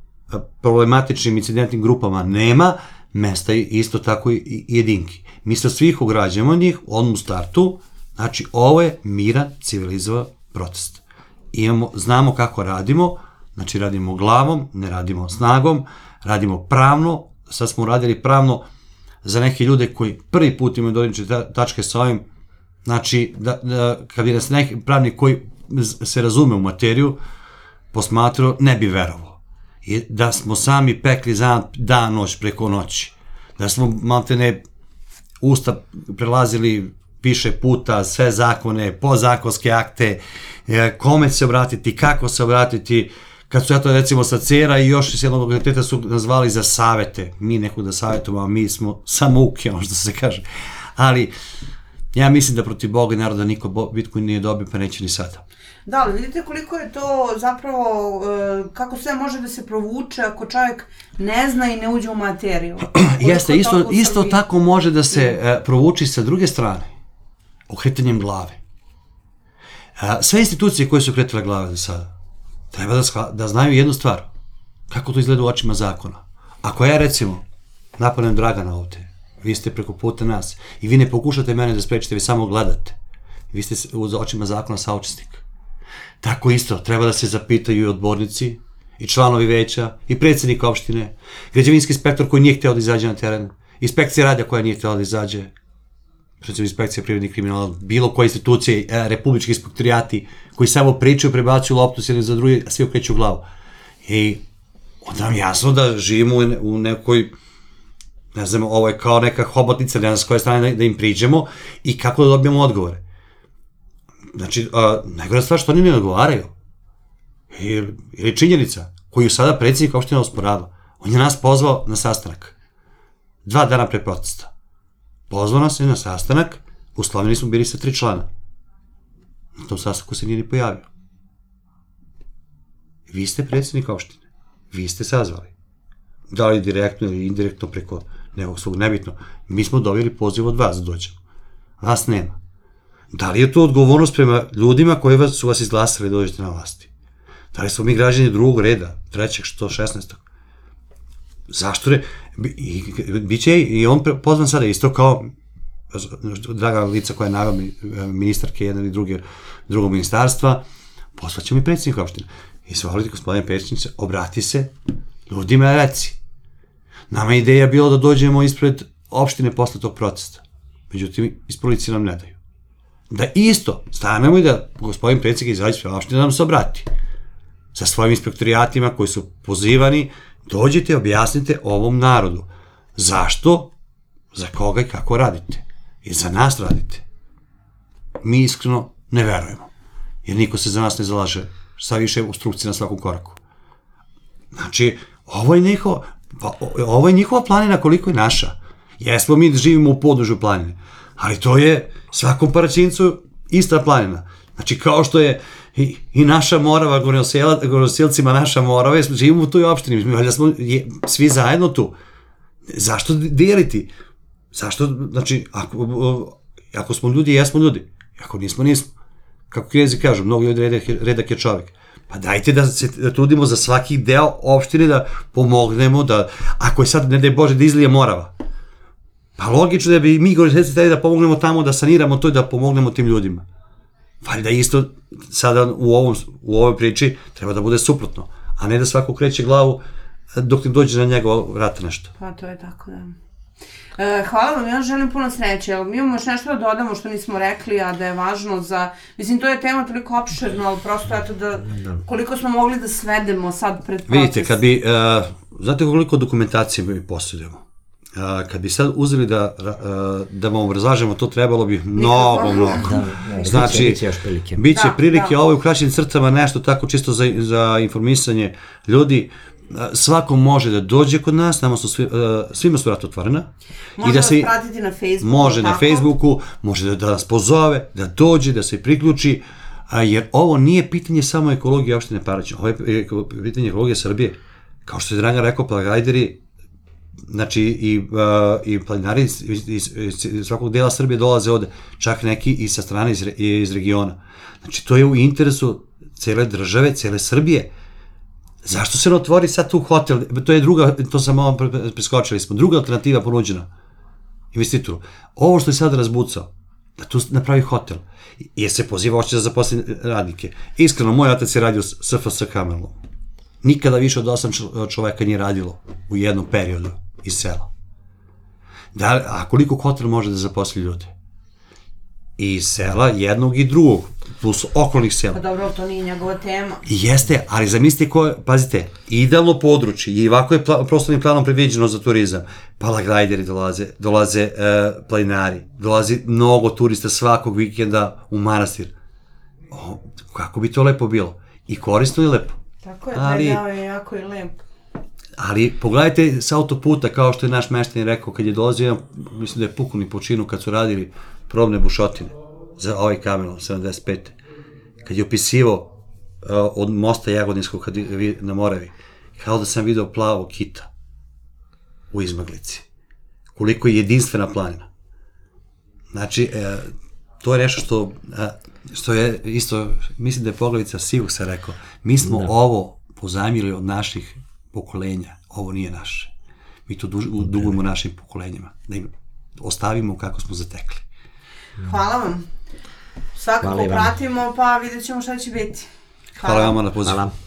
problematičnim incidentnim grupama nema, mesta isto tako i jedinki. Mi sa svih ugrađujemo njih, odmah u startu, znači ovo je miran, civilizovan protest. Imamo, znamo kako radimo, znači radimo glavom, ne radimo snagom, radimo pravno, sad smo radili pravno za neke ljude koji prvi put imaju dodirniče tačke sa ovim, znači, da, da, kad bi nas neki pravnik koji se razume u materiju, posmatrao, ne bi verovao. I da smo sami pekli za dan, noć, preko noći. Da smo, malte ne, usta prelazili više puta, sve zakone, pozakonske akte, e, kome se obratiti, kako se obratiti, kad su ja to recimo sa cera i još iz jednog lokaliteta su nazvali za savete, mi nekog da savetujemo, a mi smo samo uke, ono što se kaže. Ali, ja mislim da protiv Boga i naroda niko bitku nije dobio, pa neće ni sada. Da, ali vidite koliko je to zapravo, e, kako sve može da se provuče ako čovjek ne zna i ne uđe u materiju. [clears throat] Jeste, isto, isto tako može da se uh, provuči sa druge strane, okretanjem glave. Sve institucije koje su okretale glave do sada, treba da, da znaju jednu stvar, kako to izgleda u očima zakona. Ako ja recimo napadnem Dragana ovde, vi ste preko puta nas i vi ne pokušate mene da sprečite, vi samo gledate. Vi ste u očima zakona saučesnik. Tako isto, treba da se zapitaju i odbornici, i članovi veća, i predsednik opštine, građevinski inspektor koji nije hteo da izađe na teren, inspekcija radja koja nije htela da izađe, recimo inspekcija privrednih kriminala, bilo koje institucije, e, republički inspektorijati, koji samo pričaju, prebacuju loptu s jedne za druge, a svi okreću glavu. I onda nam jasno da živimo u, nekoj, ne znam, ovo je kao neka hobotnica, ne znam s koje strane da, da im priđemo i kako da dobijemo odgovore. Znači, a, najgore stvar što oni ne odgovaraju. Ili, ili činjenica koju sada predsjednik opština osporava. On je nas pozvao na sastanak. Dva dana pre protesta. Pozvao nas je na sastanak, uslovljeni smo bili sa tri člana. Na tom sastanku se nije ni pojavio. Vi ste predsjednik opštine. Vi ste sazvali. Da li direktno ili indirektno preko nekog svog nebitno. Mi smo dobili poziv od vas da dođemo. Vas nema. Da li je to odgovornost prema ljudima koji vas, su vas izglasali da dođete na vlasti? Da li smo mi građani drugog reda, trećeg, što, šestnestog? Zašto ne? I, biće i on pozvan sada isto kao draga lica koja je naravno ministarke jedne ili druge, drugog ministarstva, pozvaćemo i predsjednika opštine. Izvolite, gospodine predsjednice, obrati se ljudima reci. Nama je ideja bilo da dođemo ispred opštine posle tog protesta. Međutim, iz policije nam ne daju da isto stanemo i da gospodin predsjednik izađe sve opštine da nam se obrati sa svojim inspektorijatima koji su pozivani, dođite i objasnite ovom narodu zašto, za koga i kako radite. I za nas radite. Mi iskreno ne verujemo. Jer niko se za nas ne zalaže sa više instrukcije na svakom koraku. Znači, ovo je, njiho, ovo je njihova planina koliko je naša. Jesmo mi da živimo u podužu planine, ali to je svakom paraćincu ista planina. Znači, kao što je i, i naša Morava, Gorosilcima naša Morava, živimo u toj opštini, mi valjda smo je, svi zajedno tu. Zašto dijeliti? Zašto, znači, ako, ako smo ljudi, jesmo ljudi. Ako nismo, nismo. Kako knjezi kažu, mnogo ljudi redak, redak je čovjek. Pa dajte da se da trudimo za svaki deo opštine da pomognemo, da, ako je sad, ne daj Bože, da izlije Morava, Pa logično da bi mi trebali da pomognemo tamo, da saniramo to i da pomognemo tim ljudima. Valjda isto sada u, ovom, u ovoj priči treba da bude suprotno, a ne da svako kreće glavu e, dok ne dođe na njegov vrata nešto. Pa to je tako, da. E, hvala vam, ja želim puno sreće. Mi imamo još nešto da dodamo što nismo rekli, a da je važno za... Mislim, to je tema toliko opširna, ali prosto eto da... Koliko smo mogli da svedemo sad pred proces. Vidite, kad bi, uh, znate koliko dokumentacije mi posjedujemo? Kad bi sad uzeli da, da vam obrazlažemo, to trebalo bi mnogo, mnogo. Da, da, Znači, biće, biće još prilike. Biće Da, prilike, da. ovo je u kraćim crtama nešto tako čisto za, za informisanje ljudi. Svako može da dođe kod nas, nama su svi, uh, svima su vrata otvorena. Može da se, pratiti na Facebooku. Može na tako? Facebooku, može da, da nas pozove, da dođe, da se priključi, a, jer ovo nije pitanje samo ekologije opštine Paraćin, ovo je eko- pitanje ekologije Srbije. Kao što je Dragan rekao, plagajderi, znači i, uh, i planinari iz, iz, iz, svakog dela Srbije dolaze ovde, čak neki i sa strane iz, iz regiona. Znači to je u interesu cele države, cele Srbije. Zašto se ne otvori sad tu hotel? To je druga, to sam pre- preskočili smo, druga alternativa ponuđena investitoru. Ovo što je sad razbucao, da tu napravi hotel, jer se poziva hoće da zaposli radnike. Iskreno, moj otac je radio SFS kameralom. Nikada više od osam čo- čoveka nije radilo u jednom periodu iz sela. Da, a koliko hotel može da zaposli ljude? I sela jednog i drugog, plus okolnih sela. Pa dobro, to nije njegova tema. Jeste, ali zamislite ko je, pazite, idealno područje i ovako je pla, prostornim planom predviđeno za turizam. Palagrajderi dolaze, dolaze e, planinari, dolazi mnogo turista svakog vikenda u manastir. O, kako bi to lepo bilo? I korisno i lepo. Tako je, Ali- dao je jako i lep. Ali pogledajte s autoputa, kao što je naš mešten rekao, kad je dolazio, jedan, mislim da je pukuni počinu kad su radili probne bušotine za ovaj kamen 75. Kad je opisivao uh, od mosta Jagodinskog kad je vi- na Moravi, kao da sam video plavo kita u izmaglici. Koliko je jedinstvena planina. Znači, e, to je nešto što, e, što je isto, mislim da je poglavica Sivuk se rekao, mi smo da. ovo pozajmili od naših pokolenja, ovo nije naše. Mi to duž, dugujemo našim pokolenjima, da im ostavimo kako smo zatekli. Hvala vam. Svakako Hvala pratimo, pa vidjet ćemo šta će biti. Hvala vama na pozivu. Hvala.